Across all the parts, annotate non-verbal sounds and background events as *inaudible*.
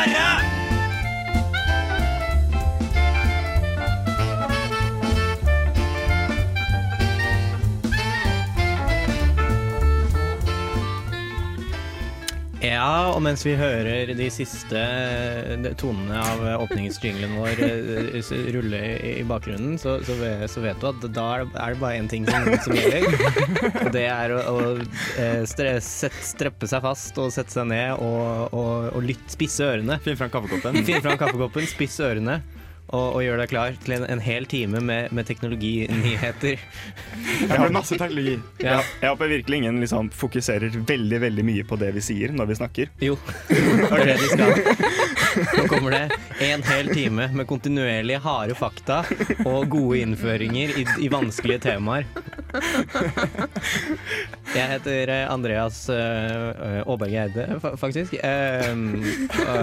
Canada! Ja, og mens vi hører de siste eh, tonene av åpningsjinglen vår eh, rulle i bakgrunnen, så, så, vet, så vet du at da er det, bare én ting som, som gjelder. Og det er å, å eh, streppe seg fast og sette seg ned og, og, og lytte, spisse ørene. Finn fram kaffekoppen. Finn fram kaffekoppen, spiss ørene. Og, og gjør deg klar til en, en hel time med, med teknologinyheter. *laughs* Jeg har masse teknologi. Ja. Jeg håper virkelig ingen liksom fokuserer veldig veldig mye på det vi sier når vi snakker. Jo, det er det de skal. Nå kommer det en hel time med kontinuerlig harde fakta og gode innføringer i, i vanskelige temaer. *laughs* Jeg heter eh, Andreas uh, Aaberge Eide, faktisk, eh,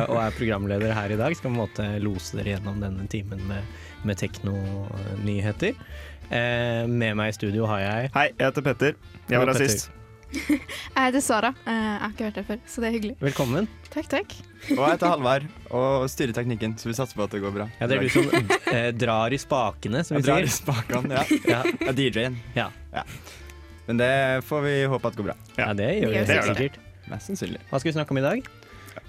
og er programleder her i dag. Skal på en måte lose dere gjennom denne timen med, med teknonyheter. Eh, med meg i studio har jeg Hei, jeg heter Petter. Jeg var rasist. Jeg heter Sara. Eh, Jeg har ikke vært her før, så det er hyggelig. Velkommen. Takk, takk. Og jeg heter Halvard og styrer teknikken, så vi satser på at det går bra. Ja, det er du som eh, drar i spakene, som vi Jeg drar i spakene, ja. *laughs* Ja. Jeg er DJ-en. Ja. Men det får vi håpe at går bra. Ja, det gjør Det det sikkert. Mest sannsynlig. Hva skal vi snakke om i dag?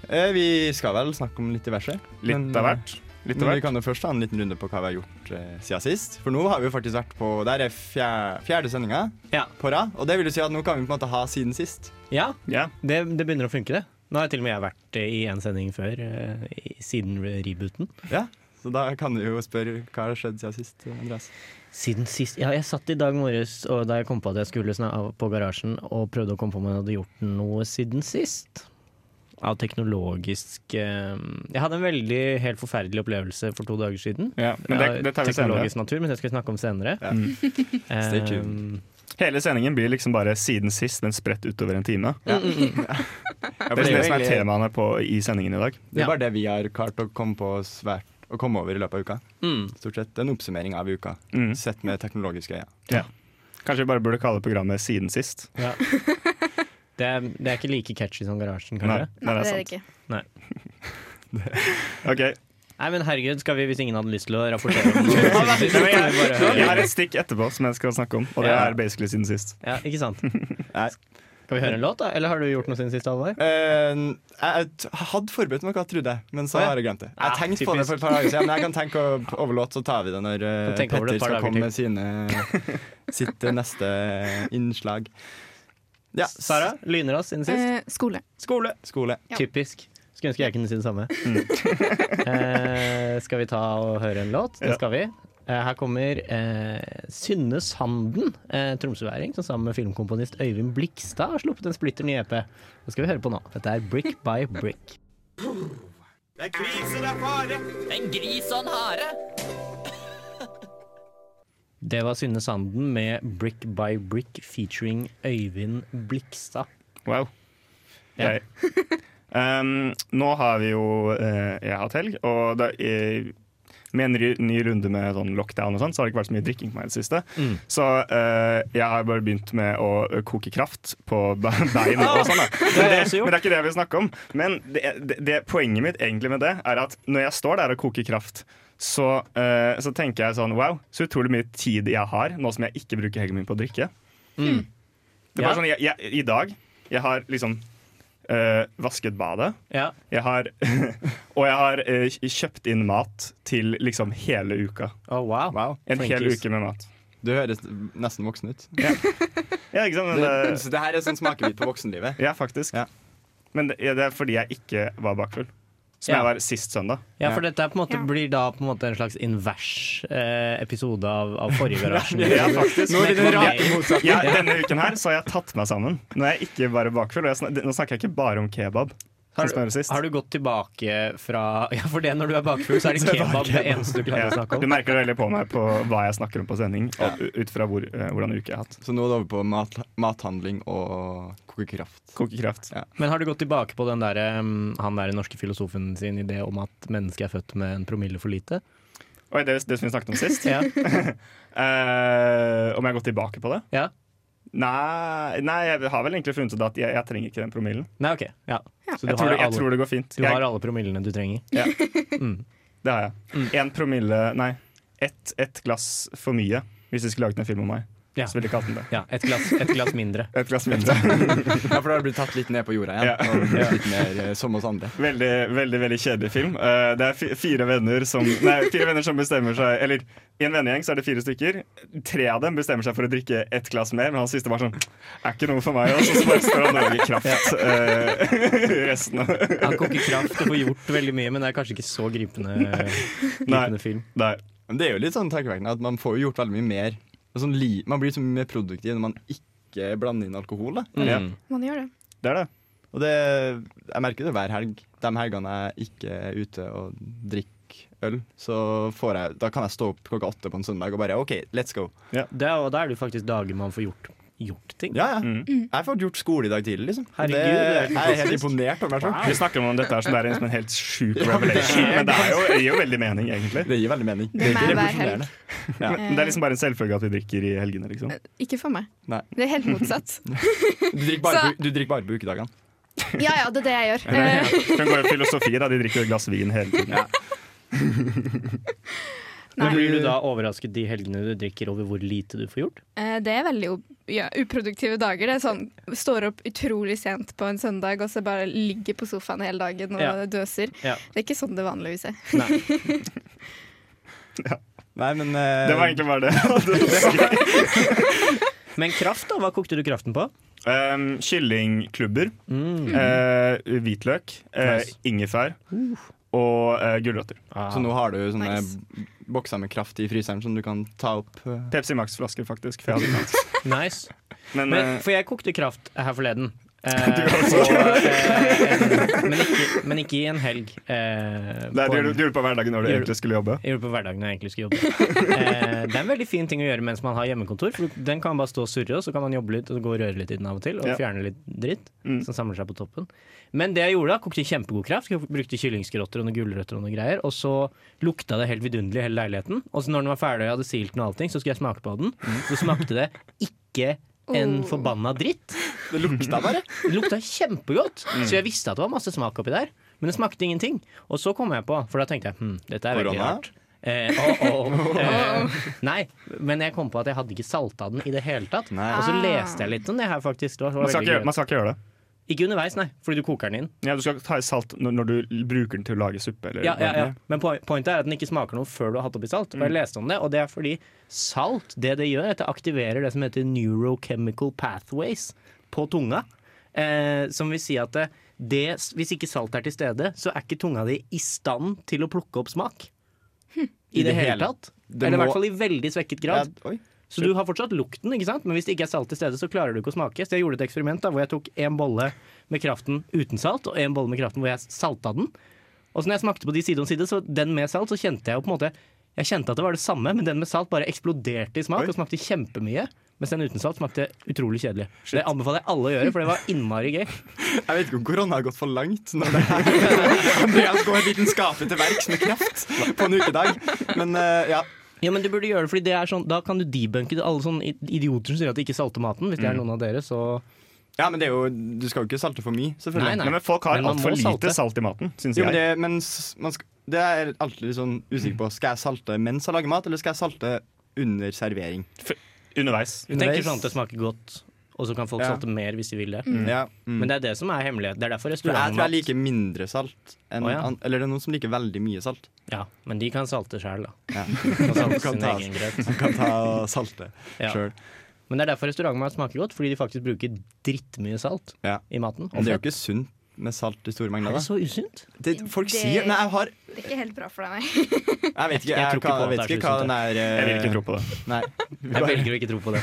Eh, vi skal vel snakke om litt diverse. Litt av hvert. Litt Men vi kan jo først ta en liten runde på hva vi har gjort eh, siden sist. For nå har vi jo faktisk vært på Der er fjerde, fjerde sendinga Ja. på rad. Og det vil jo si at nå kan vi på en måte ha siden sist. Ja, Ja. det, det begynner å funke, det. Nå har til og med jeg vært eh, i en sending før, eh, i- siden rebooten. Ja. Så da kan du jo spørre hva har skjedd siden sist, Andreas. Siden sist Ja, jeg satt i dag morges og da jeg kom på at jeg skulle på garasjen, og prøvde å komme på om jeg hadde gjort noe siden sist. Av teknologisk eh, Jeg hadde en veldig helt forferdelig opplevelse for to dager siden. Ja, men det, det tar vi senere. Teknologisk natur, men det skal vi snakke om senere. Ja. Mm. Stay tuned. Hele sendingen blir liksom bare siden sist, men spredt utover en time. Ja. mm, mm. Ja, Det er det som er temaene på, i sendingen i dag. Det er Ja. bare det vi har klart å komme på svært å komme over i løpet av uka. Mm. Stort sett en oppsummering av uka, Mm. sett med teknologiske øyne. Kanskje vi bare burde kalle programmet Siden sist. Ja. *laughs* Det, er, det er ikke like catchy som Garasjen, Nei, kanskje? det er det er det sant. ikke. *laughs* Ok, Nei, men herregud, skal vi, hvis ingen hadde lyst til å rapportere om *laughs* noe Nei, jeg, har et stikk etterpå som jeg skal snakke om, og det Ja. er basically siden sist. Ja, ikke sant? *laughs* Nei. Skal vi høre en låt, da? Eller har du gjort noe siden sist, Alvar? Uh, jeg hadde forberedt noe, trodde jeg, men så har jeg glemt det. Jeg har tenkte på det for et par dager siden, men jeg kan tenke over låt, så tar vi det når eh, Petter skal komme med sine, sitt neste innslag. Ja, Sara, lyner oss siden sist? Eh, skole. Skole. skole. Ja. Typisk. Skulle ønske jeg kunne si det samme. Mm. *laughs* eh, skal vi ta og høre en låt? Det skal vi. Eh, her kommer eh, Synne Sanden, eh, tromsøværing, som sammen med filmkomponist Øyvind Blikstad har sluppet en splitter ny EP. Det skal vi høre på nå. Dette er Brick by Brick. Det kryser er fare En gris og en hare. Det var Synne Sanden med Brick by Brick featuring Øyvind Blikstad. Wow. Ja. *laughs* Um, nå har vi jo uh, Jeg har hatt helg, og det er, med en ny runde med sånn lockdown og sånn, så har det ikke vært så mye drikking på meg i det siste. Mm. Så uh, jeg har bare begynt med å eh, koke kraft på *laughs* be- bein og sånn. Men, det, men det er ikke det jeg vil snakke om. Men det, det, det, poenget mitt egentlig med det er at når jeg står der og koker kraft, så, uh, så tenker jeg sånn wow, så utrolig mye tid jeg har nå som jeg ikke bruker helgen min på å drikke. Mm. Det er bare Ja. sånn, jeg, jeg, I dag jeg har liksom uh, vasket badet. Ja. Jeg har, *laughs* og jeg har uh, kjøpt inn mat til liksom hele uka. Oh, wow. Wow. En hel you. uke med mat. Du høres nesten voksen ut. Ja, *laughs* ikke sant? Men Det, det, her er sånn smakebit på voksenlivet. ja, faktisk. Ja. Men det, ja, det er fordi jeg ikke var bakfull. Som Ja. jeg var sist søndag. Ja, for dette er på en måte, Ja. blir da på en måte en slags invers eh, episode av, av forrige *laughs* garasjen. Ja, faktisk. Nå er det den rake motsatte. Ja, denne uken her så har jeg tatt meg sammen. Nå er jeg ikke bare bakfull. Og jeg snak, nå snakker jeg ikke bare om kebab. Som du. Har du gått tilbake fra *laughs* Ja, for det når du er bakfull, så er det *laughs* kebab det eneste du klarer å snakke om. du merker det veldig på meg på hva jeg snakker om på sending, og ut fra hvor, eh, hvordan uke jeg har hatt. Så nå er det over på mat, mathandling og kokekraft. Kokekraft. Ja. Men har du gått tilbake på den der, han der norske filosofen sin idé om at mennesket er født med en promille for lite? Oi, det, det som vi snakket om sist. Ja. *laughs* Eh, om jeg har gått tilbake på det? ja. Nei, nei, jeg har vel egentlig funnet ut at jeg, jeg trenger ikke den promillen. Nei, OK. Ja. Så du Jeg tror, har, det, jeg alle, tror det går fint. du har alle promillene du trenger? *laughs* Mm. det har jeg. Én promille Nei, ett et glass for mye. Hvis vi skulle laget en film om meg, Ja. så ville katten det. Ja, et glass, et glass mindre. *laughs* Et glass *laughs* mindre. Ja, for da har det blitt tatt litt ned på jorda igjen. Ja. Og litt mer eh, som oss andre. Veldig, veldig veldig kjedelig film. Eh, det er fire venner som Nei, fire venner som bestemmer seg Eller i en vennegjeng så er det fire stykker. Tre av dem bestemmer seg for å drikke ett glass mer, men han siste bare sånn Er ikke noe for meg. Og så bare står han og lager kraft eh, *laughs* resten av Han koker kraft og får gjort veldig mye, men det er kanskje ikke så gripende, gripende film. Nei. Men det er jo litt sånn tankevekkende at man får gjort veldig mye mer. Sånn li man blir så mye mer produktiv når man ikke blander inn alkohol. Da. Ja. Mm. Man gjør det. Det er det. Og det, jeg merker det hver helg. De helgene jeg ikke er ute og drikker øl, så får jeg, da kan jeg stå opp klokka åtte på en søndag og bare OK, let's go. Det er, og da er det faktisk dager man får gjort, gjort ting. Ja, ja. Mm. Jeg har fått gjort skole i dag tidlig, liksom. Herregud, det, det er jeg er helt imponert over Wow. Vi snakker om dette her som det er en, som en helt sjuk revelation, men det er jo, det gir jo veldig mening, egentlig. Det gir veldig mening. Det er ikke meg. Ja. Men det er liksom bare en selvfølge at vi drikker i helgene, liksom. Ikke for meg. Nei. Det er helt motsatt. *laughs* Du drikker bare, på- du drikker bare på ukedagene. Ja ja, det er det jeg gjør. Eh, Hun går i filosofi, da. De drikker jo et glass vin hele tiden. *laughs* Men blir du da overrasket de helgene du drikker over hvor lite du får gjort? Eh, Det er veldig ja, uproduktive dager. Det er sånn, Står opp utrolig sent på en søndag og så bare ligger på sofaen hele dagen og Ja. døser. Ja. Det er ikke sånn det vanligvis er. Nei. *laughs* Nei, men uh... Det var egentlig bare det. *laughs* *laughs* Men kraft, da? Hva kokte du kraften på? Um, kyllingklubber, Mm. Uh, hvitløk, Uh, Nice. ingefær og uh, gulrøtter. Ah. Så nå har du sånne Nice. bokser med kraft i fryseren som du kan ta opp. uh... Pepsi Max-flasker, faktisk. For jeg hadde. Nice. Men, Men, eh, for jeg kokte kraft her forleden. Eh, *laughs* eh, en, men, ikke, men ikke i en helg. Eh, Nei, du, gjør det på hverdagen når du egentlig skulle jobbe. Jeg gjorde det på hverdagen når jeg egentlig skulle jobbe. Eh, det er en veldig fin ting å gjøre mens man har hjemmekontor. For den kan bare stå og surre, og så kan man jobbe litt og gå og røre litt i den av og til. Og Ja. fjerne litt dritt Mm. som samler seg på toppen. Men det jeg gjorde da, kokte kjempegod kraft. Brukte kyllingskrotter og noen gulrøtter og noe greier. Og så lukta det helt vidunderlig i hele leiligheten. Og så når den var ferdig og jeg hadde silt den og allting, så skulle jeg smake på den. Så smakte det ikke en Oh. forbanna dritt. *laughs* Det lukta bare. Det lukta kjempegodt, så jeg visste at det var masse smak oppi der. Men det smakte ingenting. Og så kom jeg på, for da tenkte jeg hm, dette er veldig rart. Eh, oh, *laughs* oh. Eh, nei, men jeg kom på at jeg hadde ikke salta den i det hele tatt. Nei. Og så leste jeg litt om det her, faktisk. Det var, Man skal, ikke, man skal ikke gjøre det. Ikke underveis, nei, fordi du koker den inn. Ja, du skal ta i salt når, når du bruker den til å lage suppe. Eller Ja, ja, ja. Men po- pointet er at den ikke smaker noe før du har hatt oppi salt. Og jeg leste om det, og det er fordi salt det det gjør, er at det aktiverer det som heter neurochemical pathways på tunga. Eh, som vil si at det, det, hvis ikke salt er til stede, så er ikke tunga di i stand til å plukke opp smak. I det hele tatt. Det Eller i hvert fall i veldig svekket grad. Ja, oi. Så du har fortsatt lukten, ikke sant? men hvis det ikke er salt til stede, så klarer du ikke å smake. Så jeg gjorde et eksperiment da, hvor jeg tok en bolle med kraften uten salt, og en bolle med kraften hvor jeg salta den. Og så når jeg smakte på de side om side, så den med salt, så kjente jeg jo på en måte Jeg kjente at det var det samme, men den med salt bare eksploderte i smak og smakte kjempemye. Mens den uten salt smakte utrolig kjedelig. Det anbefaler jeg alle å gjøre, for det var innmari gøy. *laughs* Jeg vet ikke om korona har gått for langt når det *laughs* Andreas går vitenskapelig til verks med kraft på en ukedag. Men eh, ja. Ja, men du burde gjøre det, fordi det er sånn, da kan du debunke alle sånne idioter som sier at de ikke salter maten. Hvis det er noen av dere, så ja, men det er jo Du skal jo ikke salte for mye, selvfølgelig. Nei, nei. Men folk har altfor lite salte. salt i maten, syns Jo, men det, men man skal, det er jeg alltid litt sånn usikker på. Skal jeg salte mens jeg lager mat, eller skal jeg salte under servering? Underveis. jeg tenker sånn at det smaker godt. Og så kan folk Ja. salte mer hvis de vil det. Ja, mm. Men det er det som er hemmeligheten. Det er derfor restauranten jeg tror jeg liker mindre salt. Enn, oh, ja. an, eller det er noen som liker veldig mye salt. Ja, men de kan salte sjøl, da. Ja. Kan salte Kan sin ta- egen grøt. Man kan ta og salte *laughs* Ja. sjøl. Men det er derfor restaurantmat smaker godt, fordi de faktisk bruker drittmye salt Ja. i maten. Og det er jo ikke sunt med salt i store Er mengder. det så usunt? Det, folk Det- sier Nei, jeg har Det er ikke helt bra for deg, nei. *laughs* Jeg vet ikke, Jeg jeg, tror ikke hva, jeg vet er ikke hva den er Jeg vil ikke tro på det. *laughs* Nei. *laughs* Jeg velger å ikke tro på det.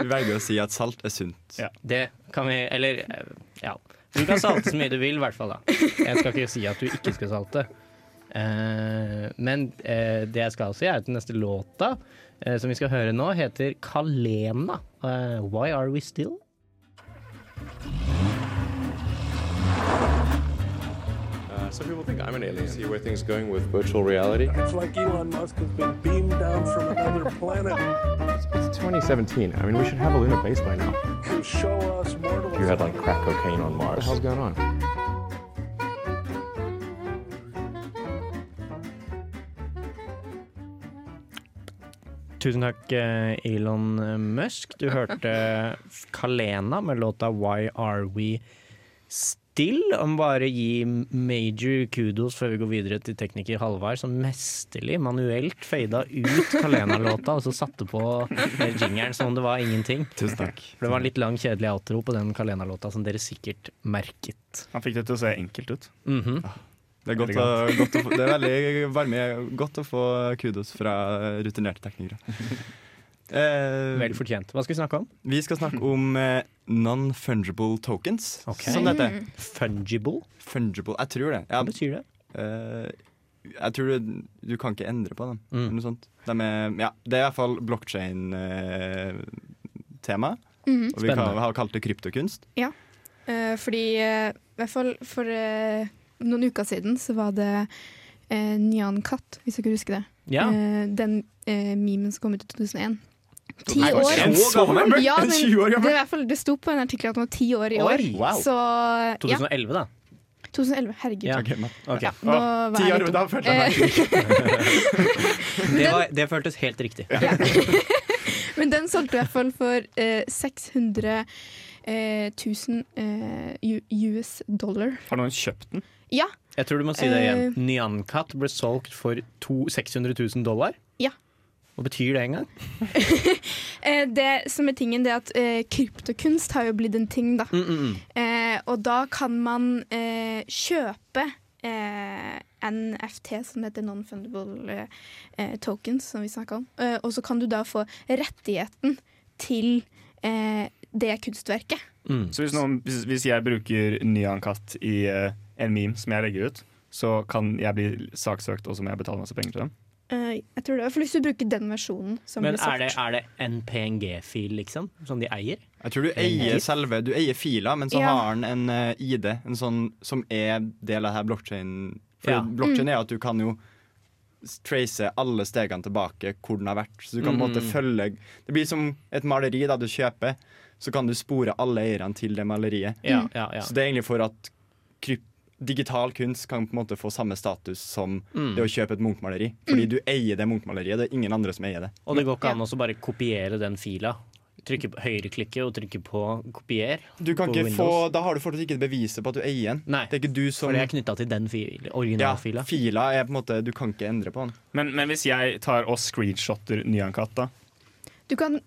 Vi velger å si at salt er sunt. Ja. Det kan vi Eller eh, Ja. Du kan salte så mye du vil, i hvert fall. da Jeg skal ikke si at du ikke skal salte. Uh, men uh, det jeg skal si, er at den neste låta eh, som vi skal høre nå, heter Kalena. Eh, Why Are We Still? Some people think I'm an alien. See where things going with virtual reality. It's like Elon Musk has been beamed down from another planet It's 2017. I mean, we should have a lunar base by now. to show us mortals. You had like crack cocaine on Mars. What the hell's going on? Tusen takk, eh, Elon Musk. Du hørte Kalena med låta Why Are We Still? Om bare gi major kudos før vi går videre til tekniker Halvard, som mesterlig manuelt fada ut Kalena-låta og så satte på jingeren som om det var ingenting. Tusen takk. For det var en litt lang, kjedelig outro på den Kalena-låta som dere sikkert merket. Han fikk det til å se enkelt ut. Mhm. Det er, godt å, godt å det er veldig varme, godt å få kudos fra rutinerte teknikere. *laughs* Eh, Vel fortjent. Hva skal vi snakke om? vi skal snakke om eh, non-fungible tokens, okay. som det heter. Fungible? Fungible, jeg tror det. Ja, Hva betyr det? eh, jeg tror du, du kan ikke endre på dem. Mm. Noe sånt. De er, ja, det er iallfall blockchain-tema. Mhm. og vi kan, Spennende. har kalt det kryptokunst. Eh, fordi eh, i hvert fall for eh, noen uker siden så var det eh, Nyan Cat, hvis dere husker det. Ja. Eh, den eh, memen som kom ut i 2001. Ti år. en så gammel? Ja, men 20 år det, er i hvert fall, det sto på en artikkel at den var ti år i år. Wow. Så ja, 2011, da. 2011. Herregud. Ja. Ok, men- Ok. Nå var Ti jeg år, litt da dum. følte jeg meg *laughs* Det, det føltes helt riktig. *laughs* Men den solgte i hvert fall for eh, 600 eh, 000 eh, US dollar. Har noen kjøpt den? Ja. Jeg tror du må si det igjen. Eh. Nyankat ble solgt for to, 600 000 dollar. Hva betyr det engang? *laughs* Eh, det som er tingen, det er at eh, kryptokunst har jo blitt en ting, da. Mm, mm, mm. Eh, og da kan man eh, kjøpe eh, NFT, som heter non-fundable eh, tokens, som vi snakka om. Eh, og så kan du da få rettigheten til eh, det kunstverket. Mm. Så hvis, noen, hvis, hvis jeg bruker Nyan-katt i eh, en meme som jeg legger ut, så kan jeg bli saksøkt, og så må jeg betale masse penger til dem? Eh, jeg tror det, for hvis du bruker den versjonen som Men er det, er det en PNG-fil, liksom? Som de eier? Jeg tror du eier selve Du eier fila, men så Ja. har den en uh, ID, en sånn som er del av her blockchain. For Ja. blockchain er at du kan jo trace alle stegene tilbake hvor den har vært. Så du kan på en måte Mm. følge Det blir som et maleri da du kjøper. Så kan du spore alle eierne til det maleriet. Ja, ja, ja. Så det er egentlig for at kryp digital kunst kan på en måte få samme status som Mm. det å kjøpe et Munch-maleri. Fordi du eier det Munch-maleriet, det er ingen andre som eier det. Og det går ikke an å bare kopiere den fila. Trykke på høyreklikke og trykke på kopier. Du kan På ikke få, da har du fortsatt ikke beviset på at du eier den. Nei, Det er ikke du som for det er knytta til den fil, ja. Fila er på en måte Du kan ikke endre på den. Men, men hvis jeg tar og screenshotter Nyan-katt, da? Du kan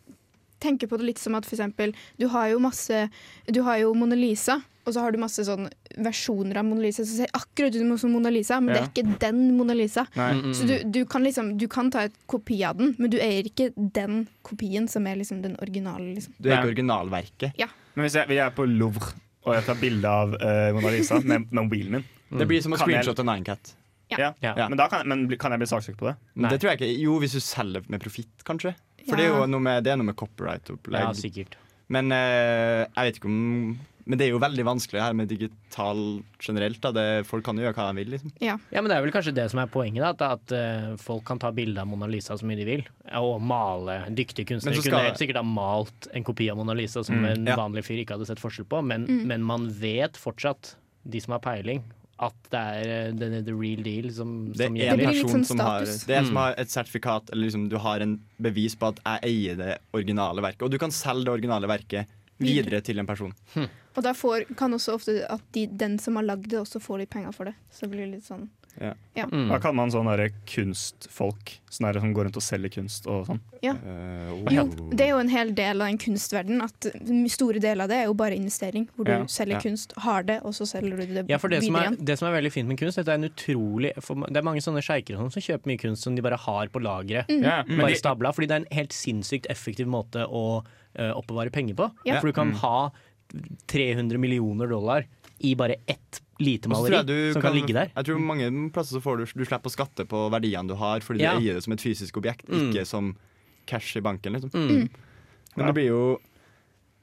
tenke på det litt som at for eksempel, du har jo masse Du har jo Mona Lisa, og så har du masse sånn versjoner av Mona Lisa som ser akkurat ut som Mona Lisa, men det er ikke den Mona Lisa. Nei. Mm, mm, Så du, du kan liksom Du kan ta et kopi av den, men du eier ikke den kopien som er liksom den originale. Liksom. Du er ikke originalverket. Ja. Men hvis jeg, hvis jeg er på Louvre og jeg tar bilde av uh, Mona Lisa *laughs* med, med mobilen min, Det blir som å screenshotte Ninecat. ja. Ja. Ja. Men, da kan, men kan jeg bli saksøkt på det? Nei. Det tror jeg ikke Jo, hvis du selger med profitt, kanskje. For det er jo noe med, det er noe med Ja, copyright-opplegg. sikkert. men uh, jeg vet ikke om Men det er jo veldig vanskelig her med digital generelt. Da. Det, folk kan jo gjøre hva de vil, liksom. Ja, men Det er vel kanskje det som er poenget, da, at, at eh, folk kan ta bilde av Mona Lisa så mye de vil. Og male. Dyktige kunstnere skal- kunne helt sikkert ha malt en kopi av Mona Lisa som en ja. vanlig fyr ikke hadde sett forskjell på, men, Mm. men man vet fortsatt, de som har peiling, at det er eh, the, the real deal som, Det som Det en blir litt person sånn som har. Det er en som Mm. har et sertifikat, eller liksom du har en bevis på at jeg eier det originale verket. Og du kan selge det originale verket videre til en person. Og da får, kan også ofte at de, den som har lagd det, også får litt penger for det. Så det blir litt sånn Mm. Da kaller man sånne kunstfolk? Sånne der som går rundt og selger kunst og sånn? Eh, Jo, wow. det er jo en hel del av en kunstverden. At store deler av det er jo bare investering. Hvor du Ja, selger ja. kunst, har det, og så selger du det Ja, for det som, er, igjen. det som er veldig fint med kunst, dette er en utrolig for Det er mange sånne sjeiker sånn som kjøper mye kunst som de bare har på lageret. Mm. men Bare de, stabla, fordi det er en helt sinnssykt effektiv måte å eh, oppbevare penger på. Ja. For du kan Mm. ha 300 millioner dollar i bare ett lite så maleri som kan, ligge der. Jeg tror mange plasser så får du, du slipper å skatte på verdiene du har, fordi Ja. du eier det som et fysisk objekt, Mm. ikke som cash i banken. Liksom. Mm. Men det blir jo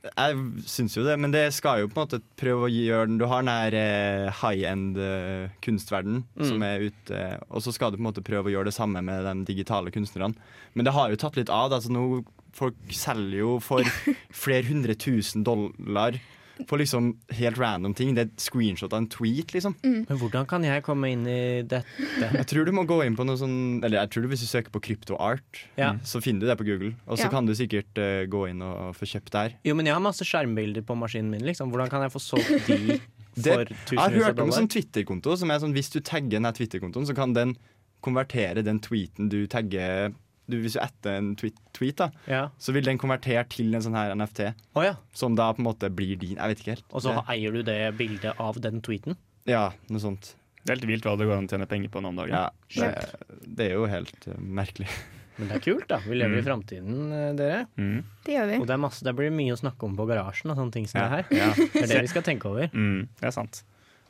Jeg syns jo det, men det skal jo på en måte prøve å gjøre den Du har den her eh, high end eh, kunstverden Mm. som er ute, og så skal du på en måte prøve å gjøre det samme med de digitale kunstnerne. Men det har jo tatt litt av. da, Altså nå Folk selger jo for *laughs* flere hundre tusen dollar for liksom helt random ting. Det er et screenshot av en tweet, liksom. Men hvordan kan jeg komme inn i dette? Jeg tror du må gå inn på noe sånn Eller jeg tror du hvis du søker på kryptoart, Ja. så finner du det på Google. Og så Ja. kan du sikkert uh, gå inn og, og få kjøpt der. Jo, men jeg har masse skjermbilder på maskinen min. liksom Hvordan kan jeg få solgt de for Det- Jeg har hørt om en sånn Twitter-konto som er sånn hvis du tagger den her Twitter-kontoen, så kan den konvertere den tweeten du tagger du, Hvis du etter en tweet, tweet da, Ja. så vil den konvertere til en sånn her NFT, Oh, ja. som da på en måte blir din. Jeg vet ikke helt. Og så Det- eier du det bildet av den tweeten? ja, noe sånt. Det er helt vilt hva det går an å tjene penger på nå om dagen. Ja, det, det er jo helt uh, merkelig. *laughs* Men det er kult, da. Vi lever i Mm. framtiden, eh, dere. Mm. Det gjør vi. Og det, er masse, det blir mye å snakke om på garasjen og sånne ting som Ja. det her. Ja. Det er det vi skal tenke over. Mm. Det er sant.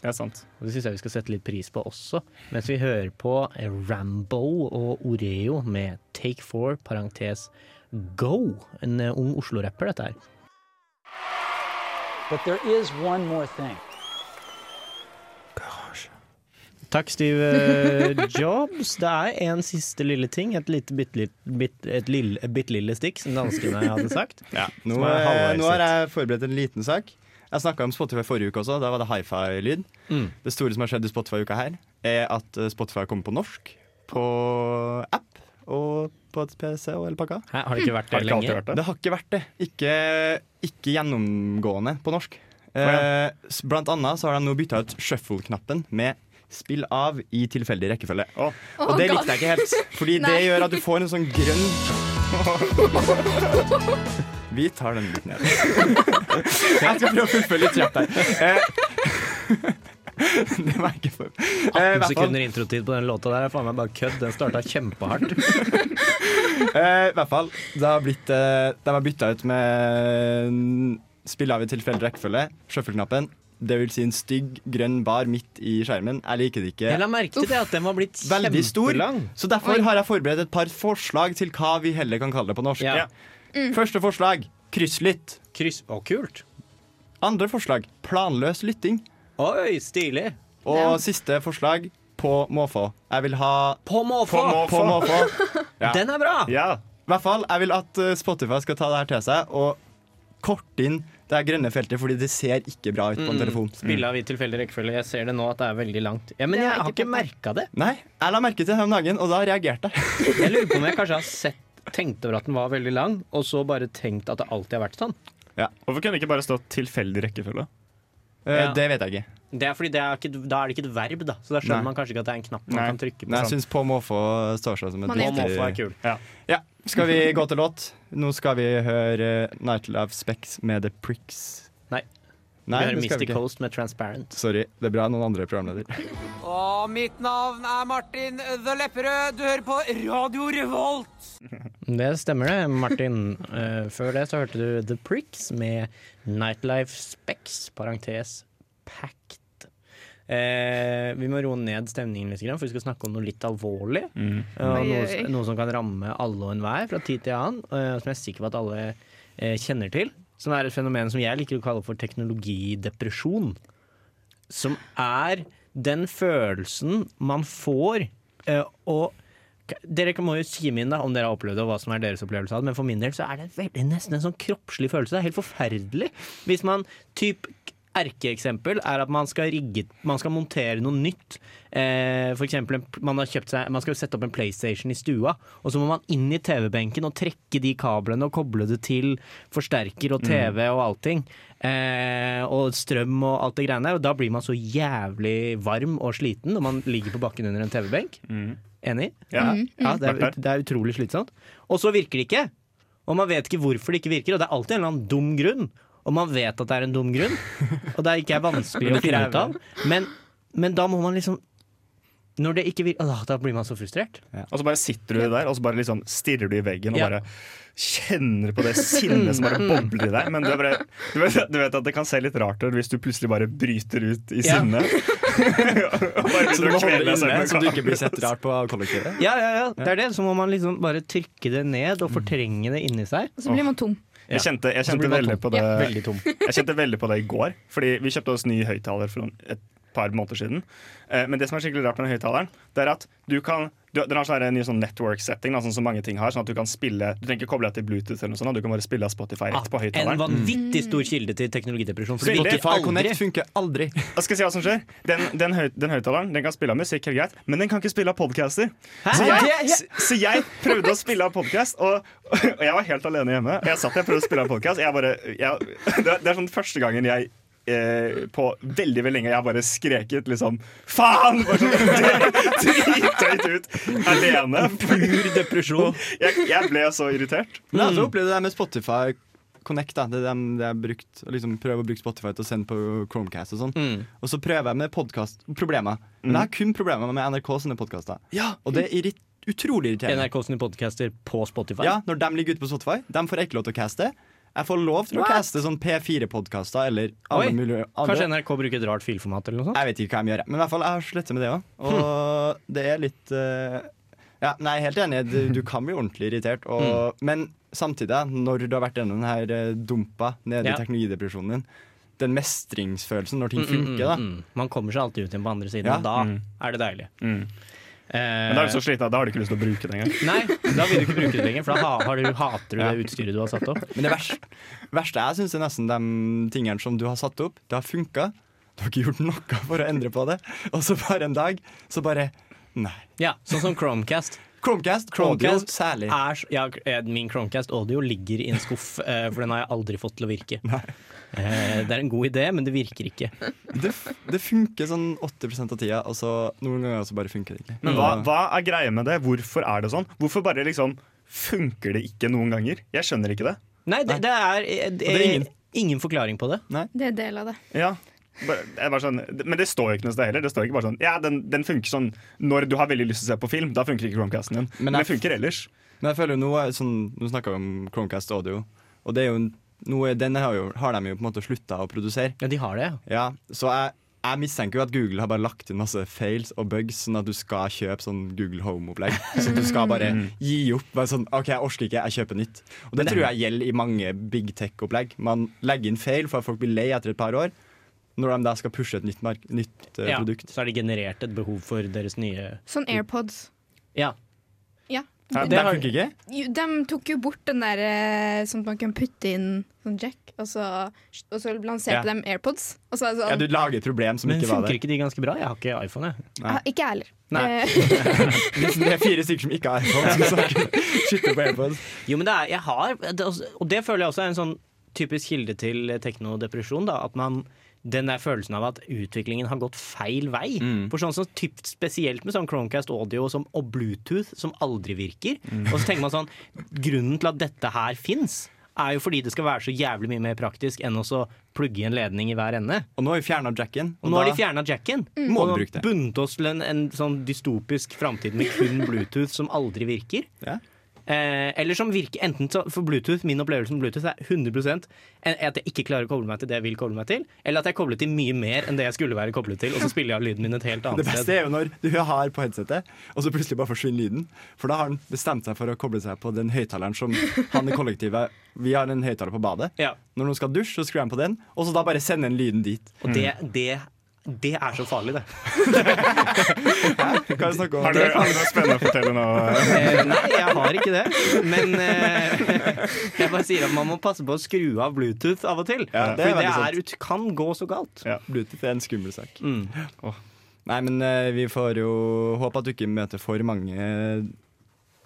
Det er sant. Og det syns jeg vi skal sette litt pris på også, mens vi hører på Rambo og Oreo med Take Four, parentes Go. En eh, ung Oslo-rapper, dette her. But there is one more thing. Takk, Steve *laughs* Jobs. Det er en siste lille ting. Et lite bitte bit, lille, bit, lille stikk, som danskene hadde sagt. Ja, nå, er eh, nå har jeg forberedt en liten sak. Jeg snakka om Spotify forrige uke også. Da var det hifi-lyd. Mm. Det store som har skjedd i Spotify-uka her, er at eh, Spotify kommer på norsk. På app og på et PC og hele pakka. Hæ, har det ikke vært det Har det alltid lenge? vært det? Det har ikke vært det. Ikke, ikke gjennomgående på norsk. Eh, blant annet så har de nå bytta ut shuffle-knappen med spill av i tilfeldig rekkefølge. Oh. Og det likte jeg ikke helt, fordi *laughs* det gjør at du får en sånn grønn *laughs* Vi tar den litt ned. *laughs* Jeg skal prøve å fullføre litt kjapt her. Eh, *laughs* Det var ikke for eh, 18 hvert fall- sekunder introtid på den låta der er faen meg bare kødd. Den starta kjempehardt. *laughs* Eh, I hvert fall. Det har blitt eh, De har bytta ut med mm, spill av i tilfeldig rekkefølge. Shuffle-knappen. Det vil si en stygg grønn bar midt i skjermen. Jeg liker det ikke. Jeg la merke til det at den var blitt Veldig stor. Så derfor har jeg forberedt et par forslag til hva vi heller kan kalle det på norsk. Ja. Første forslag krysslytt. Kryss. Å, kult. Andre forslag planløs lytting. Oi, stilig. Og Ja. siste forslag på måfå. Jeg vil ha På måfå. på måfå. *laughs* Ja. Den er bra. Ja. I hvert fall, jeg vil at eh, Spotify skal ta det her til seg og korte inn det her grønne feltet, fordi det ser ikke bra ut på en telefon. Spille av i tilfeldig rekkefølge. Jeg ser det nå at det er veldig langt. Ja, Men Det jeg er har ikke ikke merka det. Nei, jeg la merke til det her om dagen, og da reagerte jeg. Jeg lurer på om jeg kanskje har sett tenkt over at den var veldig lang, og så bare tenkt at det alltid har vært sånn. Hvorfor kunne det ikke bare stå tilfeldig rekkefølge? Eh, Ja. Det vet jeg ikke. Det er fordi det er ikke, Da er det ikke et verb, da. Så da skjønner Nei. man kanskje ikke at det er en knapp man Nei. kan trykke på. Nei, jeg sånn. syns på måfå står seg som et Man er viktig måfå er kul. Ja, Skal vi gå til låt? Nå skal vi høre Nightlife Specs med The Pricks. Nei. Nei, vi hører Mystic. Coast med Transparent. Sorry, det er bra noen andre programleder. Og mitt navn er Martin The Lepperød. Du hører på Radio Revolt. *laughs* Det stemmer det, Martin. Uh, før det så hørte du The Pricks med Nightlife Specs, parentes Pact. Uh, vi må roe ned stemningen litt, for vi skal snakke om noe litt alvorlig. Mm. Uh, noe, noe som kan ramme alle og enhver fra tid til annen, eh, som jeg er sikker på at alle eh, kjenner til. Som er et fenomen som jeg liker å kalle for teknologidepresjon. Som er den følelsen man får eh, og dere må jo si min da, om dere har opplevd det, og hva som er deres opplevelse av det, men for min del så er det nesten en sånn kroppslig følelse. Det er helt forferdelig. Hvis man typ Erkeeksempel er at man skal rigge Man skal montere noe nytt. Eh, for eksempel, man, seg, man skal sette opp en PlayStation i stua, og så må man inn i TV-benken og trekke de kablene og koble det til forsterker og TV og allting. Eh, og strøm og alt det greiene der. Og da blir man så jævlig varm og sliten når man ligger på bakken under en TV-benk. Mm. Enig? Ja. Ja, det er, det er utrolig slitsomt. Og så virker det ikke. Og man vet ikke hvorfor det ikke virker, og det er alltid en eller annen dum grunn. Og man vet at det er en dum grunn, og det er ikke vanskelig *laughs* å finne ut av. Men, men da må man liksom Når det ikke virker, Åh, da blir man så frustrert. Og så bare sitter du der og så bare liksom stirrer du i veggen og Ja. bare kjenner på det sinnet som bare bobler i deg. Men du, er bare, du, vet, du vet at det kan se litt rart ut hvis du plutselig bare bryter ut i Ja. sinne. *laughs* Så du må holde inne, så du ikke blir sett rart på kollektivet? Ja, ja, ja, det er det. Så må man liksom bare trykke det ned og fortrenge det inni seg. Og så blir man tom. Jeg kjente, jeg kjente veldig på det Ja, veldig. *laughs* Jeg kjente veldig på det i går, fordi vi kjøpte oss ny høyttaler for et par måneder siden. Eh, Men det som er skikkelig rart med den høyttaleren, det er at du kan Den har sånn her ny sånn network setting, da, sånn som mange ting har. Sånn at du kan spille Du trenger ikke koble deg til Bluetooth, eller noe sånt, du kan bare spille av Spotify rett på En høyttaleren. vanvittig stor kilde til teknologidepresjon. For Spotify aldri. Connect funker aldri. Jeg skal si hva som skjer Den, den, høy, den høyttaleren den kan spille av musikk, helt greit, men den kan ikke spille av podcaster. Så jeg, så, jeg prøvde å spille av podkast, og, og jeg var helt alene hjemme. Jeg satt der og prøvde å spille av podkast. Det, det er sånn første gangen jeg eh, på veldig veldig lenge jeg har bare skreket liksom Faen! Sånn *laughs* drithøyt ut alene. Pur depresjon. Jeg, jeg ble så irritert. Men jeg har også opplevd det der med Spotify Connect. da Det er dem det jeg har brukt liksom Prøver å bruke Spotify til å sende på Chromecast og sånn. Mm. Og så prøver jeg med podkast-problemer. Men jeg har kun problemer med NRK sine podkaster. Og det er irrit utrolig irriterende. NRK sine podcaster på Spotify. Ja, når de ligger ute på Spotify, de får ikke lov til å caste. Jeg får lov til å What? caste sånn P4-podkaster eller alle Oi, mulige andre. Kanskje NRK bruker et rart filformat eller noe sånt? Jeg vet ikke hva de gjør, men i hvert fall jeg har slettet med det òg. Og *laughs* Og det er litt uh, Ja, nei, helt enig, du, du kan bli ordentlig irritert. Og, mm. Men samtidig, når du har vært gjennom den her eh, dumpa nede Ja. i teknologidepresjonen din, den mestringsfølelsen når ting Mm, mm, funker, da. mm, mm. Man kommer seg alltid ut igjen på andre siden, Ja. og da Mm. er det deilig. Eh, Men da er du så sliten at da har du ikke lyst til å bruke det engang. Nei, da vil du ikke bruke det lenger, for da ha- har du, hater du det utstyret du har satt opp. Men det verste, verste jeg syns er nesten de tingene som du har satt opp. Det har funka. Du har ikke gjort noe for å endre på det. Og så bare en dag, så bare Nei. Ja, Sånn som Chromecast. Chromecast, Chromecast audio særlig. Er, ja, eh, min Chromecast Audio ligger i en skuff, eh, for den har jeg aldri fått til å virke. Nei. Det er en god idé, men det virker ikke. Det, det funker sånn 80% av tida, og så noen ganger så bare funker det ikke. Men hva, hva er greia med det? Hvorfor er det sånn? Hvorfor bare liksom funker det ikke noen ganger? Jeg skjønner ikke det. Nei, det, det, er, eh, det det er ingen- ingen forklaring på det. Det er del av det. Ja bare sånn, Men det står jo ikke noe sted heller. Det står ikke bare sånn Ja, den, den funker sånn når du har veldig lyst til å se på film. Da funker ikke Chromecasten din. Men Men jeg- det funker ellers. Men jeg føler jo nå sånn, Nå snakker vi om Chromecast audio, og det er jo noe, nå er, den har, jo, har de jo på en måte slutta å produsere. Ja, de har det, ja. Ja, så jeg, jeg mistenker jo at Google har bare lagt inn masse fails og bugs, sånn at du skal kjøpe sånn Google Home-opplegg. *laughs* Så du skal bare gi opp. Bare sånn, OK, jeg orker ikke, jeg kjøper nytt. Og det det- tror jeg gjelder i mange big tech-opplegg. Man legger inn feil for at folk blir lei etter et par år. Når de der skal pushe et nytt, mark nytt uh, ja. produkt. Så har de generert et behov for deres nye Sånn AirPods. Ja. Ja. Hæ, De, det funker ikke? jo, de tok jo bort den der eh, sånn at man kan putte inn sånn jack, og så, og så lanserte Ja. de AirPods. Og så sånn, Ja, du lager et problem som Men ikke var funker ikke de ganske bra? Jeg har ikke iPhone, jeg. ah, Ikke jeg heller. Eh, *laughs* Hvis det er fire stykker som ikke har iPhone, som skikkelig på AirPods. Jo, men det er, jeg har det, Og det føler jeg også er en sånn typisk kilde til teknodepresjon. Da, at man den der følelsen av at utviklingen har gått feil vei. Mm. For sånn som typ, Spesielt med sånn Chromecast audio som, og Bluetooth, som aldri virker. Mm. Og så tenker man sånn Grunnen til at dette her fins, er jo fordi det skal være så jævlig mye mer praktisk enn å så plugge en ledning i hver ende. Og nå har vi fjerna jacken. Og nå har de fjerna jacken. Mm. og bundet oss til en, en sånn dystopisk framtid med kun Bluetooth som aldri virker. Ja. Eh, eller som virker enten så, for Bluetooth Min opplevelse med Bluetooth er 100 en- at jeg ikke klarer å koble meg til det jeg vil koble meg til, eller at jeg kobler til mye mer enn det jeg skulle være koblet til, og så spiller jeg av lyden min et helt *laughs* annet sted. Det beste sted. er jo når du har på headsetet, og så plutselig bare forsvinner lyden. For da har han bestemt seg for å koble seg på den høyttaleren som han i kollektivet Vi har en høyttaler på badet. Ja, Når noen skal dusje, så skrur han på den, og så da bare sender han lyden dit. og det, det, det er så farlig, det. Kan vi snakke om Har du, har du noe spennende å fortelle nå? Eh, nei, jeg har ikke det. Men eh, jeg bare sier at man må passe på å skru av Bluetooth av og til. Ja, det er For det er, ut- kan gå så galt. Ja. Bluetooth er en skummel sak. Mm. Nei, men eh, vi får jo håpe at du ikke møter for mange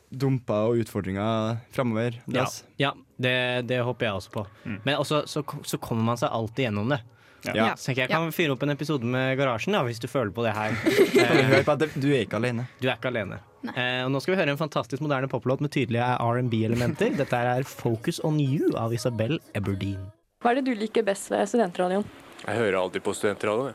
dumper og utfordringer framover. Ja, ja det, det håper jeg også på. Men også, så, så kommer man seg alltid gjennom det. Ja. Så jeg jeg kan fyre opp en episode med Garasjen, da, hvis du føler på det her. *laughs* På at du er ikke alene. du er ikke alene. Eh, og nå skal vi høre en fantastisk moderne poplåt med tydelige R&B-elementer. Dette er 'Focus On You' av Isabel Eberdeen. Hva er det du liker best ved studentradioen? Jeg hører aldri på studentradioen.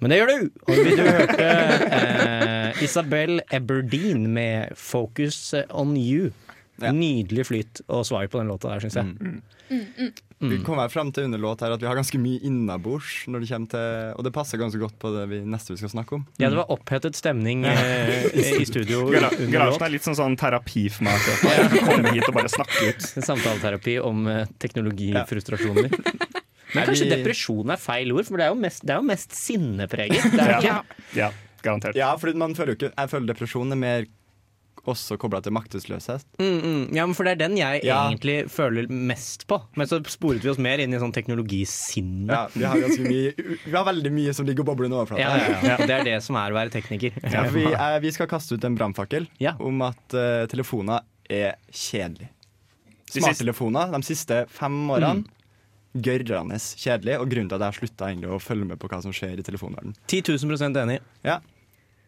Men det gjør du! Og vi- du hørte eh, Isabel Eberdeen med 'Focus on You'. Ja. Nydelig flyt og svar på den låta der, syns jeg. Mm. Vi kommer frem til under låt her at vi har ganske mye innabords, når det kommer til, og det passer ganske godt på det vi neste vi skal snakke om. Ja, det var opphetet stemning eh, i studio *laughs* under garasjen er litt sånn, sånn terapi for meg. akkurat nå. Komme hit og bare snakke ut. *laughs* Samtaleterapi om eh, teknologifrustrasjoner. *laughs* Men Er kanskje vi- depresjon er feil ord, for det er jo mest, det er jo mest sinnepreget. Det er Ja. ikke Ja, garantert. Ja, for man føler jo ikke Jeg føler depresjon er mer også kobla til maktesløshet. Mm, mm. Ja, men for det er den jeg Ja. egentlig føler mest på. Men så sporet vi oss mer inn i sånn teknologisinne. Ja, vi har mye Vi har veldig mye som ligger og bobler under overflaten. Ja, ja, ja. Det er det som er å være tekniker. *laughs* Vi, eh, vi skal kaste ut en brannfakkel Ja. om at eh, telefoner er kjedelig. De Smarttelefoner de siste fem årene Mm. gørrende kjedelig, og grunnen til at jeg har slutta å følge med på hva som skjer i telefonverdenen. 10 000 enig. Ja.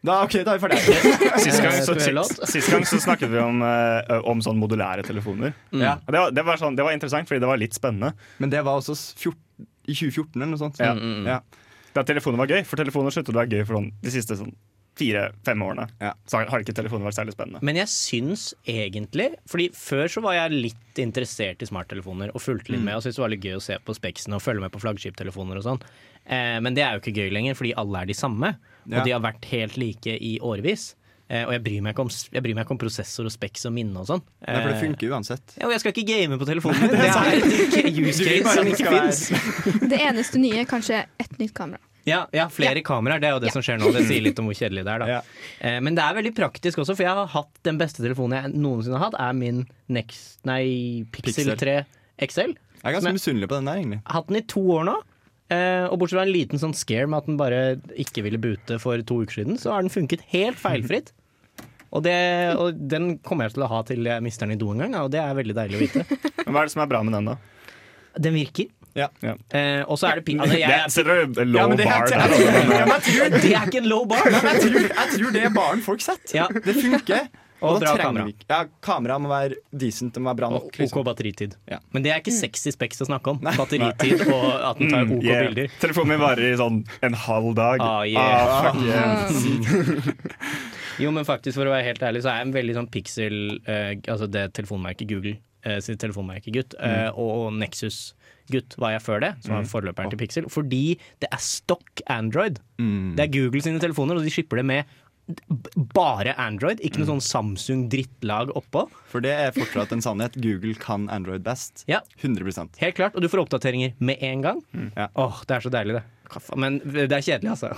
Da, OK, da er vi ferdige. *laughs* Sist gang, Eh, så, sist, sist gang så snakket vi om, eh, om sånn modulære telefoner. Ja. Og det, var, det, var sånn, det var interessant, fordi det var litt spennende. Men det var også s- 14, i 2014 eller noe sånt. Ja. Mm, mm, mm. Ja. Da telefoner var gøy, for telefoner sluttet å være gøy for sånn, de siste sånn, fire-fem årene. Ja. Så har ikke telefoner vært særlig spennende. Men jeg syns egentlig Fordi før så var jeg litt interessert i smarttelefoner og fulgte litt med og syntes det var litt gøy å se på speksene og følge med på flaggskiptelefoner og sånn. Eh, men det er jo ikke gøy lenger, fordi alle er de samme. Ja. Og de har vært helt like i årevis. Uh, og jeg bryr, meg ikke om, jeg bryr meg ikke om prosessor og speks og minne og sånn. Nei, for det Eh, funker uansett. Ja, og jeg skal ikke game på telefonen *laughs* min. Det er et use case som ikke fins. *laughs* Det eneste nye er kanskje et nytt kamera. Ja, ja, flere kameraer. Det er jo det som skjer nå. Det sier litt om hvor kjedelig det er. Da. Ja. Eh, men det er veldig praktisk også, for jeg har hatt den beste telefonen jeg noensinne har hatt, er min Next, nei, Pixel Pixel. 3 XL. Jeg er ganske misunnelig på den der, egentlig. Hatt den i to år nå. Eh, og bortsett fra en liten sånn scare med at den bare ikke ville boote for to uker siden, så har den funket helt feilfritt. Og, det, og den kommer jeg til å ha til jeg mister den i do en gang, og det er veldig deilig å vite. Men hva er det som er bra med den, da? Den virker. Ja. Ja. Eh, og så er det pi... Altså, jeg, Det setter du low Ja, det er- bar der. jeg- altså, Ja, det er ikke en low bar! Jeg, tror, jeg tror det er baren folk setter. Ja. Det funker. Og da trenger kamera. vi Ja, kamera må være decent, det må være bra Og. OK Liksom. batteritid. Ja. Men det er ikke sexy speks å snakke om. Batteritid og at den tar Mm, OK yeah. bilder. Telefonen min varer i sånn en halv dag. Ah, yeah. Ah, fuck yeah. *laughs* Jo, men faktisk, for å være helt ærlig, så er jeg en veldig sånn pixel eh, Altså det telefonmerket Google eh, sitt telefonmerkegutt, eh, og, og Nexus-gutt var jeg før det, som var forløperen til Pixel. Fordi det er stock Android. Mm. Det er Google sine telefoner, og de skipper det med bare Android, ikke noe sånn Samsung-drittlag oppå. For det er fortsatt en sannhet. Google kan Android best. Ja. 100 Helt klart, og du får oppdateringer med en gang. Ja. Åh, det er så deilig, det. Men det er kjedelig, altså.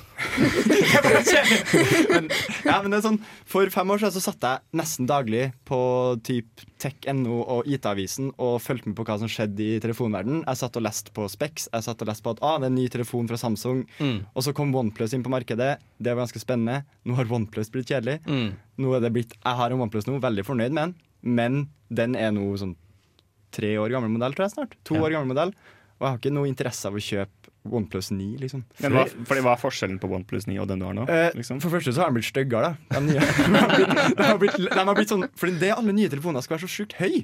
*laughs* men, ja, men det er sånn, For fem år siden så satt jeg nesten daglig på typ tech.no og IT-avisen og fulgte med på hva som skjedde i telefonverdenen. Jeg satt og leste på Specs. Jeg satt og leste på at ah, det er en ny telefon fra Samsung. Mm. Og så kom OnePlus inn på markedet. Det var ganske spennende. Nå har OnePlus blitt kjedelig. Mm. Nå er det blitt, jeg har en OnePlus nå, veldig fornøyd med den. Men den er nå sånn tre år gammel modell, tror jeg snart. To Ja. år gammel modell. Og jeg har ikke noe interesse av å kjøpe OnePlus 9, liksom. Men hva, fordi hva er forskjellen på OnePlus 9 og den du har nå? Eh, Liksom? For første så har de blitt styggere, da. De, nye. *laughs* de, har blitt, de, har blitt, de har blitt sånn Fordi det alle nye telefoner skal være så sjukt høy.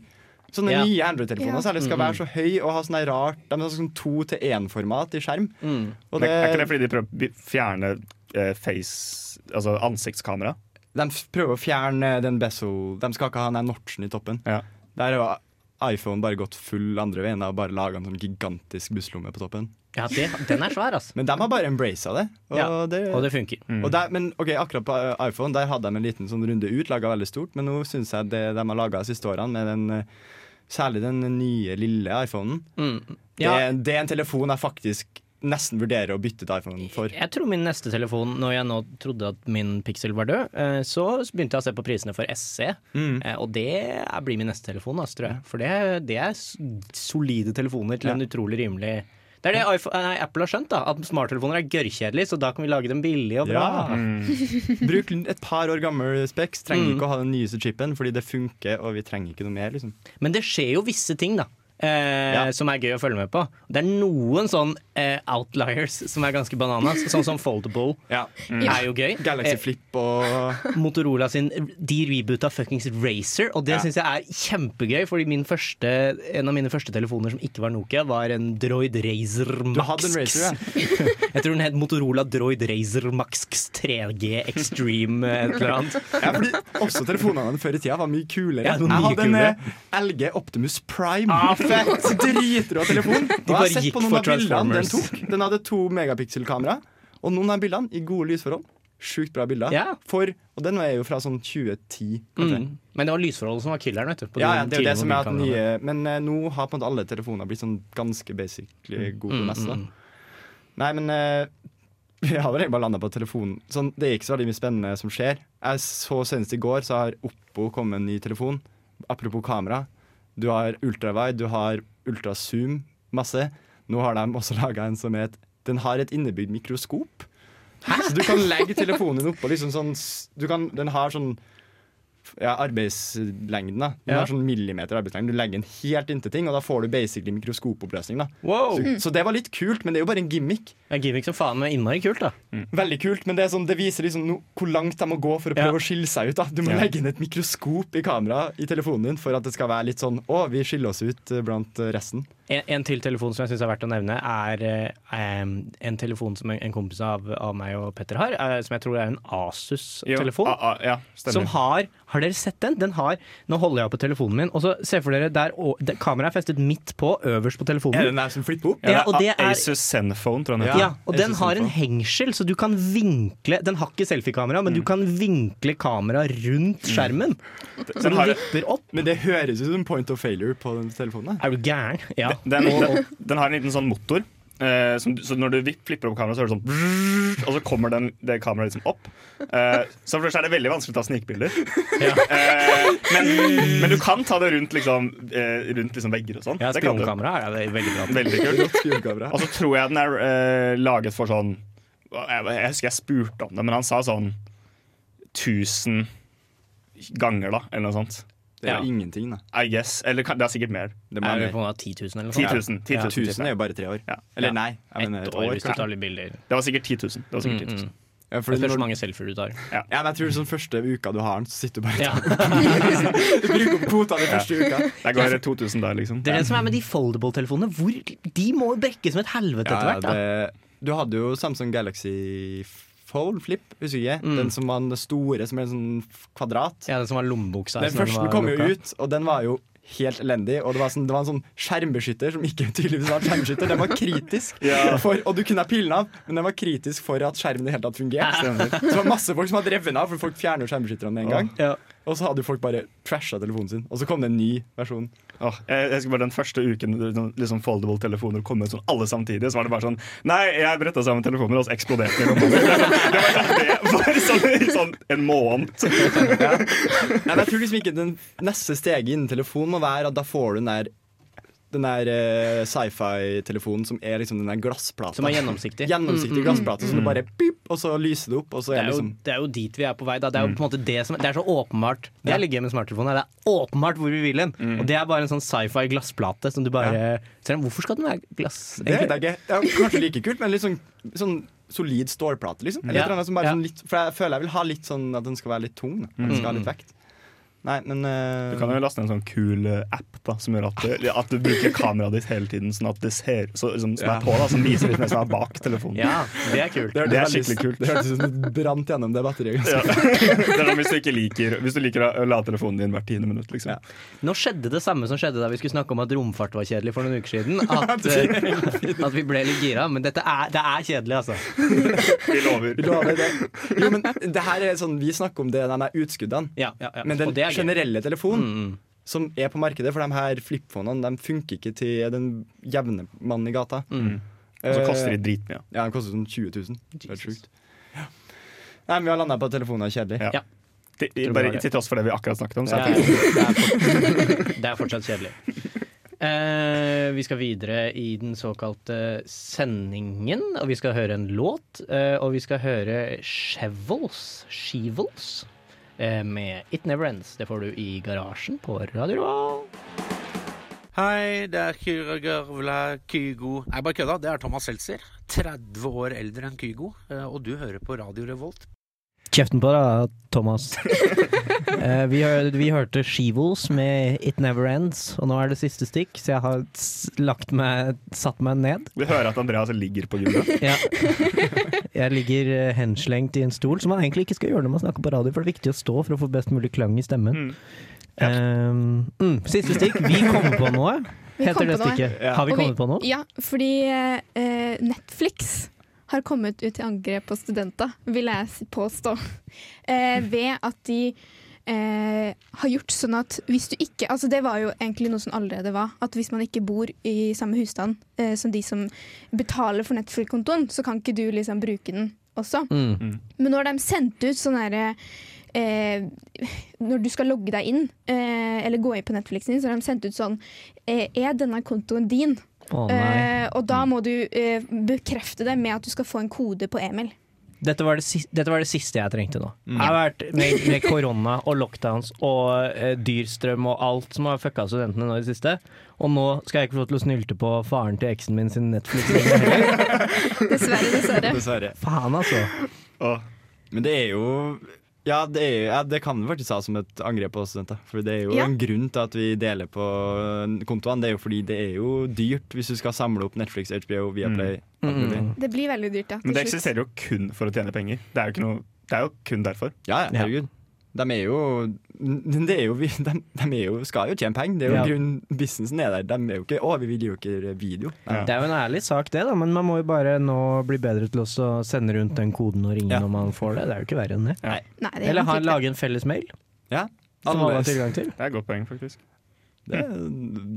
Sånne yeah. nye Android-telefoner særlig skal være så høy og ha sånn rart De har sånn to til én-format i skjerm. Mm. Men det, er ikke det fordi de prøver å fjerne eh, face Altså ansiktskamera? de prøver å fjerne den bezel De skal ikke ha den notchen i toppen. Ja. Der har iPhone bare gått full andre veien og bare laga en sånn gigantisk busslomme på toppen. Ja, det, den er svær, altså. Men de har bare embraced det. Og Ja, det, Og det funker. Og der, men ok, akkurat på uh, iPhone Der hadde de en liten sånn runde ut, laga veldig stort. Men nå syns jeg det de har laga de siste årene, med den, uh, særlig den nye, lille iPhonen Mm. det, Ja, det er en telefon jeg faktisk nesten vurderer å bytte til iPhone for. Jeg tror min neste telefon, når jeg nå trodde at min Pixel var død, eh, så begynte jeg å se på prisene for SC. Mm. Eh, Og det blir min neste telefon, altså, tror jeg. For det, det er solide telefoner til en utrolig rimelig Det er det iPhone, nei, Apple har skjønt, da. At smarttelefoner er gørrkjedelige, så da kan vi lage dem billige og bra. Ja. Bruk et par år gammel Specs. Trenger Mm. ikke å ha den nyeste chipen, fordi det funker, og vi trenger ikke noe mer. liksom Men det skjer jo visse ting, da. Eh, som er gøy å følge med på. Det er noen sånn eh, outliers som er ganske bananas, sånn som Foldable Ja. er jo gøy. Galaxy Eh, Flip og Motorola sin De reboota fuckings Racer, og det Ja. syns jeg er kjempegøy. Fordi min første, en av mine første telefoner som ikke var Nokia, var en Droid Razer Max. Du hadde en Razer, ja. *laughs* Jeg tror den het Motorola Droid Razer Max 3G Extreme eh, et eller annet. *laughs* Ja, fordi også telefonene før i tida var mye kulere. Ja, jeg hadde en kulere. en LG Optimus Prime. Ah, fett! *laughs* Dritrå telefon. De bare gikk for av bildene den tok. Den hadde to megapixel-kamera, og noen av bildene i gode lysforhold. Sjukt bra bilder. Ja. For, og den er jo fra sånn 2010. Mm. Men det var lysforholdet som var killeren. vet du på Ja, ja, det er jo det som er at nye Men uh, nå har på en måte alle telefoner blitt sånn ganske basically gode på det mm. Nei, men uh, *laughs* jeg har vel egentlig bare landa på telefonen. Sånn, det er ikke så veldig mye spennende som skjer. Jeg så Senest i går så har Oppo kommet med en ny telefon. Apropos kamera. Du har ultrawide, du har ultrazoom, masse. Nå har de også laga en som het Den har et innebygd mikroskop. Så du kan legge telefonen din oppå liksom sånn du kan, Den har sånn ja, arbeidslengden. da Den Ja. har sånn millimeter arbeidslengde. Du legger den helt inntil ting, og da får du basically mikroskopoppløsning. da Wow! så, så det var litt kult, men det er jo bare en gimmick. Er gimmick som faen meg innmari kult, da. Veldig kult, men det, er sånn, det viser liksom no, hvor langt de må gå for å prøve Ja. å skille seg ut. da Du må legge inn et mikroskop i kameraet i telefonen din for at det skal være litt sånn Å, vi skiller oss ut eh, blant eh, resten. En, en til telefon som jeg syns er verdt å nevne, er eh, en telefon som en, en kompis av, av meg og Petter har, eh, som jeg tror er en Asus-telefon. ja, Som har Har dere sett den? Den har Nå holder jeg opp på telefonen min, og så se for dere der kameraet er festet midt på, øverst på telefonen. Ja, den er som flipper opp? Ja, er- Asus Zenfone, tror jeg den Ja, heter. og den Asus har en hengsel, så du kan vinkle Den har ikke selfiekamera, men du kan vinkle kameraet rundt skjermen. Så Den den har, vipper opp. Men det høres ut som point of failure på den telefonen. Er du gæren? Ja. Den, den, den har en liten sånn motor. eh, som, så når du flipper opp kameraet, så hører du sånn Og så kommer den, det kameraet liksom opp. Eh, så for først er det veldig vanskelig å ta snikbilder. Eh, men, men du kan ta det rundt liksom, eh, rundt liksom vegger og sånn. Ja. Spionkamera er det veldig bra. Veldig kult. Og så tror jeg den er eh, laget for sånn jeg, jeg husker jeg spurte om det, men han sa sånn 1000 ganger, da, eller noe sånt. Det er Ja. ingenting, da. I guess. Eller kan- det er sikkert mer. Det må Er være det mer. 10 000 eller noe 10 sånt? 000. 10 000. 1000 er jo bare tre år. Ja. Eller nei, jeg mener et år år. hvis du tar litt bilder. Det var sikkert 10 000. Det var sikkert 10 000. Mm, mm. Ja, Det er så mange selfier du tar. Ja, men jeg tror sånn første uka du har den, så sitter du bare Ja. *laughs* Du bruker opp kvota den første uka. Det går 2000 der, liksom. Det er det som er med de foldable-telefonene. De må jo brekke som et helvete etter hvert. du hadde jo Samsung Galaxy Fold Flip, husker jeg. Mm. Den som var den store, som er en sånn kvadrat. Ja, Den som var lommebuksa. Den første var kom jo ut, og den var jo helt elendig. Og det var, sånn, det var en sånn skjermbeskytter som ikke *laughs* tydeligvis var skjermbeskytter. Den var kritisk, *laughs* Ja. for, og du kunne ha pillen av, men den var kritisk for at skjermen i det hele tatt fungerte. Så det var masse folk som hadde revet den av, for folk fjerner skjermbeskytterne med en gang. Ja. Og så hadde jo folk bare trasha telefonen sin. Og så kom det en ny versjon. Åh, jeg, jeg husker bare Den første uken sånn- liksom foldable-telefoner kom ut sånn alle samtidig, så var det bare sånn Nei, jeg bretta sammen telefoner, og så eksploderte de. *laughs* Det var sånn, det var sånn, sånn, en måned. Nei, men jeg tror liksom ikke den neste steget innen telefon må være at da får du den der den der uh, sci-fi-telefonen som er liksom den der glassplata. Som er gjennomsiktig. *laughs* Gjennomsiktig glassplate som du bare pip, og så lyser det opp, og så Det er er, jo, liksom det er jo dit vi er på vei. Da. Det er jo på en måte det som Det er så åpenbart. Det er litt gøy med smarttelefonen. Det er åpenbart hvor vi vil hen. Og det er bare en sånn sci-fi glassplate som du bare ser, Hvorfor skal den være glass? Det vet jeg ikke. Det er kanskje like kult, men litt sånn, sånn solid stålplate, liksom. Eller Ja. Ja. sånn litt, for jeg føler jeg vil ha litt sånn at den skal være litt tung. Da. Den skal ha litt vekt. Nei, men uh... Du kan jo laste ned en sånn kul eh, app da som gjør at du, at du bruker kameraet ditt hele tiden, sånn at det ser så, som, som Ja. er på, da, som viser litt mer som er bak telefonen. Ja, det er kult. det, hørtes det er skikkelig kult. Det hørtes ut som det brant gjennom det batteriet. Ja. *laughs* Det er hvis du ikke liker Hvis du liker å la telefonen din hvert tiende minutt, liksom. Ja. Nå skjedde det samme som skjedde da vi skulle snakke om at romfart var kjedelig for noen uker siden. *laughs* At, eh, at vi ble litt gira. Men dette er, det er kjedelig, altså. Vi lover. Vi lover det. Jo, men det her er sånn, Vi snakker om det, de der utskuddene. Ja, ja, ja. Men den Er generelle telefonen Mm, mm. som er på markedet, for de her flipfonene de funker ikke til den jevne mannen i gata. Mm. Og så Eh, koster de dritmye. Ja, den koster sånn 20 000. Det er sjukt. Ja. Nei, men vi har landa på at telefonen er kjedelig. Ja. Ja. Til, bare til tross for det vi akkurat snakket om. Så Det er det, er, fortsatt, *laughs* det er fortsatt kjedelig. Eh, vi skal videre i den såkalte sendingen, og vi skal høre en låt. eh, og vi skal høre Chevels, eh, med It Never Ends. Det får du i garasjen på Radio Revolt. Hei, det er Kyra Gørvla Kygo Nei, bare kødda. Det er Thomas Seltzer. 30 år eldre enn Kygo. eh, Og du hører på Radio Revolt. Kjeften på deg, Thomas. uh, *laughs* vi, hør, vi hørte Skivos med It Never Ends, og nå er det siste stikk, så jeg har lagt meg, satt meg ned. Vi hører at Andreas ligger på gulvet. Ja. Jeg ligger eh, henslengt i en stol, som man egentlig ikke skal gjøre når man snakker på radio, for det er viktig å stå for å få best mulig klang i stemmen. Um, mm, siste stikk. Vi kommer på noe, heter det stikket. Ja. Har vi kommet kommet på noe? Ja, fordi uh, Netflix har kommet ut til angrep på studenter, vil jeg påstå. *laughs* Eh, ved at de eh, har gjort sånn at hvis du ikke Altså det var jo egentlig noe som allerede var. At hvis man ikke bor i samme husstand eh, som de som betaler for Netflix-kontoen, så kan ikke du liksom bruke den også. Mm. Men nå har de sendt ut sånn herre eh, Når du skal logge deg inn, eh, eller gå inn på Netflixen din, så har de sendt ut sånn eh, Er denne kontoen din? Nei. Eh, og da må du eh, bekrefte det med at du skal få en kode på e-mail. Dette var, det siste, dette var det siste jeg trengte nå. Mm. Jeg har vært med, med korona og lockdowns og eh, dyrstrøm og alt som har fucka studentene nå i det siste. Og nå skal jeg ikke få lov til å snylte på faren til eksen min sin Netflix. *laughs* Dessverre, dessverre. Dessverre. Faen, altså. Åh, Men det er jo ja det, er, ja, det kan vi faktisk ha som et angrep på studenter. For det er jo Ja. en grunn til at vi deler på kontoene. Det er jo fordi det er jo dyrt hvis du skal samle opp Netflix, HBO, Viaplay. Mm. Mm. Det blir veldig dyrt, ja. Men det eksisterer jo kun for å tjene penger. Det er jo, ikke noe, det er jo kun derfor. Ja, ja, herregud. De er jo, de, er jo *laughs* de, de er jo, skal jo tjene penger. Det er jo Ja. grunn, Businessen er der. De er jo ikke 'Å, vi vil jo ikke video'. Ja. Det er jo en ærlig sak, det, da, men man må jo bare nå bli bedre til å sende rundt den koden og ringe Ja. når man får det. Det er jo ikke verre enn det. Nei, det er Eller ha, lage en felles mail Ja. som alle har tilgang til. Det er et godt poeng, faktisk. det,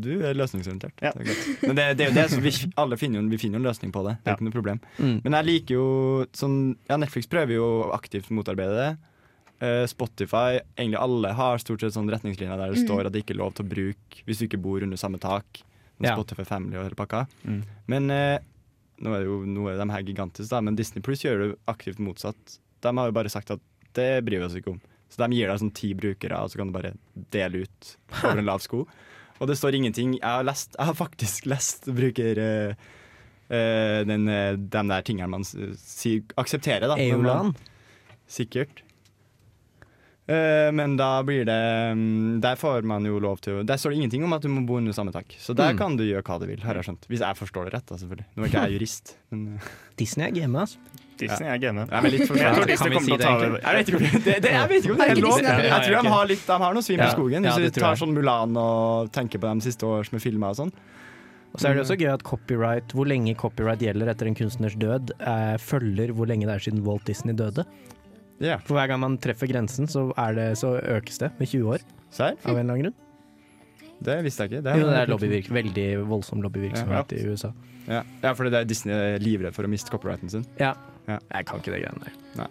du er løsningsorientert. Ja. Det er godt. Men det, det er jo det som vi, alle finner vi finner jo en løsning på det. Det er Ja. ikke noe problem. Mm. Men jeg liker jo sånn Ja, Netflix prøver jo aktivt å motarbeide det. Eh, Spotify, egentlig alle har stort sett sånn retningslinjer der det Mm. står at det ikke er lov til å bruke hvis du ikke bor under samme tak. Ja. Spotify Family og hele pakka. Mm. Men eh, nå er det jo nå er de her gigantiske, da, men Disney Plus gjør det aktivt motsatt. De har jo bare sagt at det bryr vi oss ikke om. Så de gir deg sånn ti brukere, og så kan du bare dele ut over en lav sko. Og det står ingenting. Jeg har, lest, jeg har faktisk lest bruker eh, eh, den, eh, de der tingene man sier aksepterer, da. EU-land. Sikkert. Eh, men da blir det mm, Der får man jo lov til Der står det ingenting om at du må bo under samme tak. Så der Mm. kan du gjøre hva du vil, har jeg skjønt. Hvis jeg forstår det rett, da, selvfølgelig. Nå er ikke jeg jurist, men uh. Disney er game, altså. Disney er game. jeg er litt jeg tror Disney kommer si til å ta over. jeg vet, ikke om, det, det, jeg vet ikke om det er lov. Jeg, jeg tror de har, litt, de har noe svin på skogen. Hvis det du tar sånn Mulan og tenker på de siste års med filmer og sånn. Og så er det også gøy at copyright, hvor lenge copyright gjelder etter en kunstners død, eh, følger hvor lenge det er siden Walt Disney døde. Ja. For hver gang man treffer grensen, så, er det, så økes det med 20 år, Serr? av en eller annen grunn. Det visste jeg ikke. Jo, det er lobbyvirk, veldig voldsom lobbyvirksomhet i USA. Ja, ja for det er Disney er livredd for å miste copyrighten sin. Ja. Ja. Jeg kan ikke det greiene der.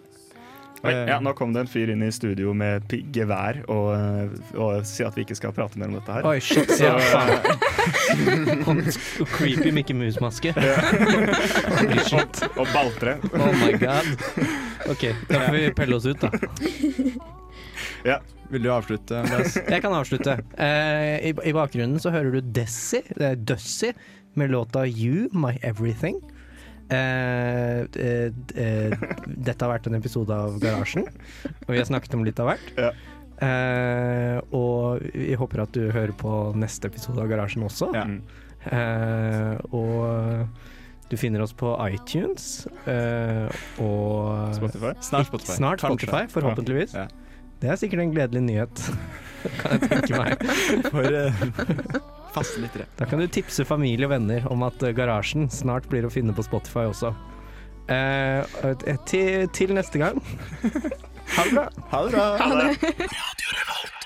Oi, Eh, ja, nå kom det en fyr inn i studio med gevær og, eh, og sier at vi ikke skal prate mer om dette her. Oi, shit, Så, ja. *laughs* Creepy Mickey Mouse-maske. Shit. og baltre. Oh my god. OK, da får vi pelle oss ut, da. Ja. Vil du avslutte, Andreas? *laughs* Jeg kan avslutte. Eh, i, I bakgrunnen så hører du Desi, det er Dussie, med låta You, My Everything. Eh, eh, eh, dette har vært en episode av Garasjen, og vi har snakket om litt av hvert. Ja. Eh, og vi håper at du hører på neste episode av Garasjen også. Ja. Eh, og du finner oss på iTunes eh, og Spotify. Snart Spotify. Snart Spotify, forhåpentligvis. Ja. Det er sikkert en gledelig nyhet, *laughs* kan jeg tenke meg. *laughs* For eh, litt lyttere. Da kan du tipse familie og venner om at eh, Garasjen snart blir å finne på Spotify også. Eh, til, til neste gang. *laughs* Ha det bra. Ha det bra. Ha det.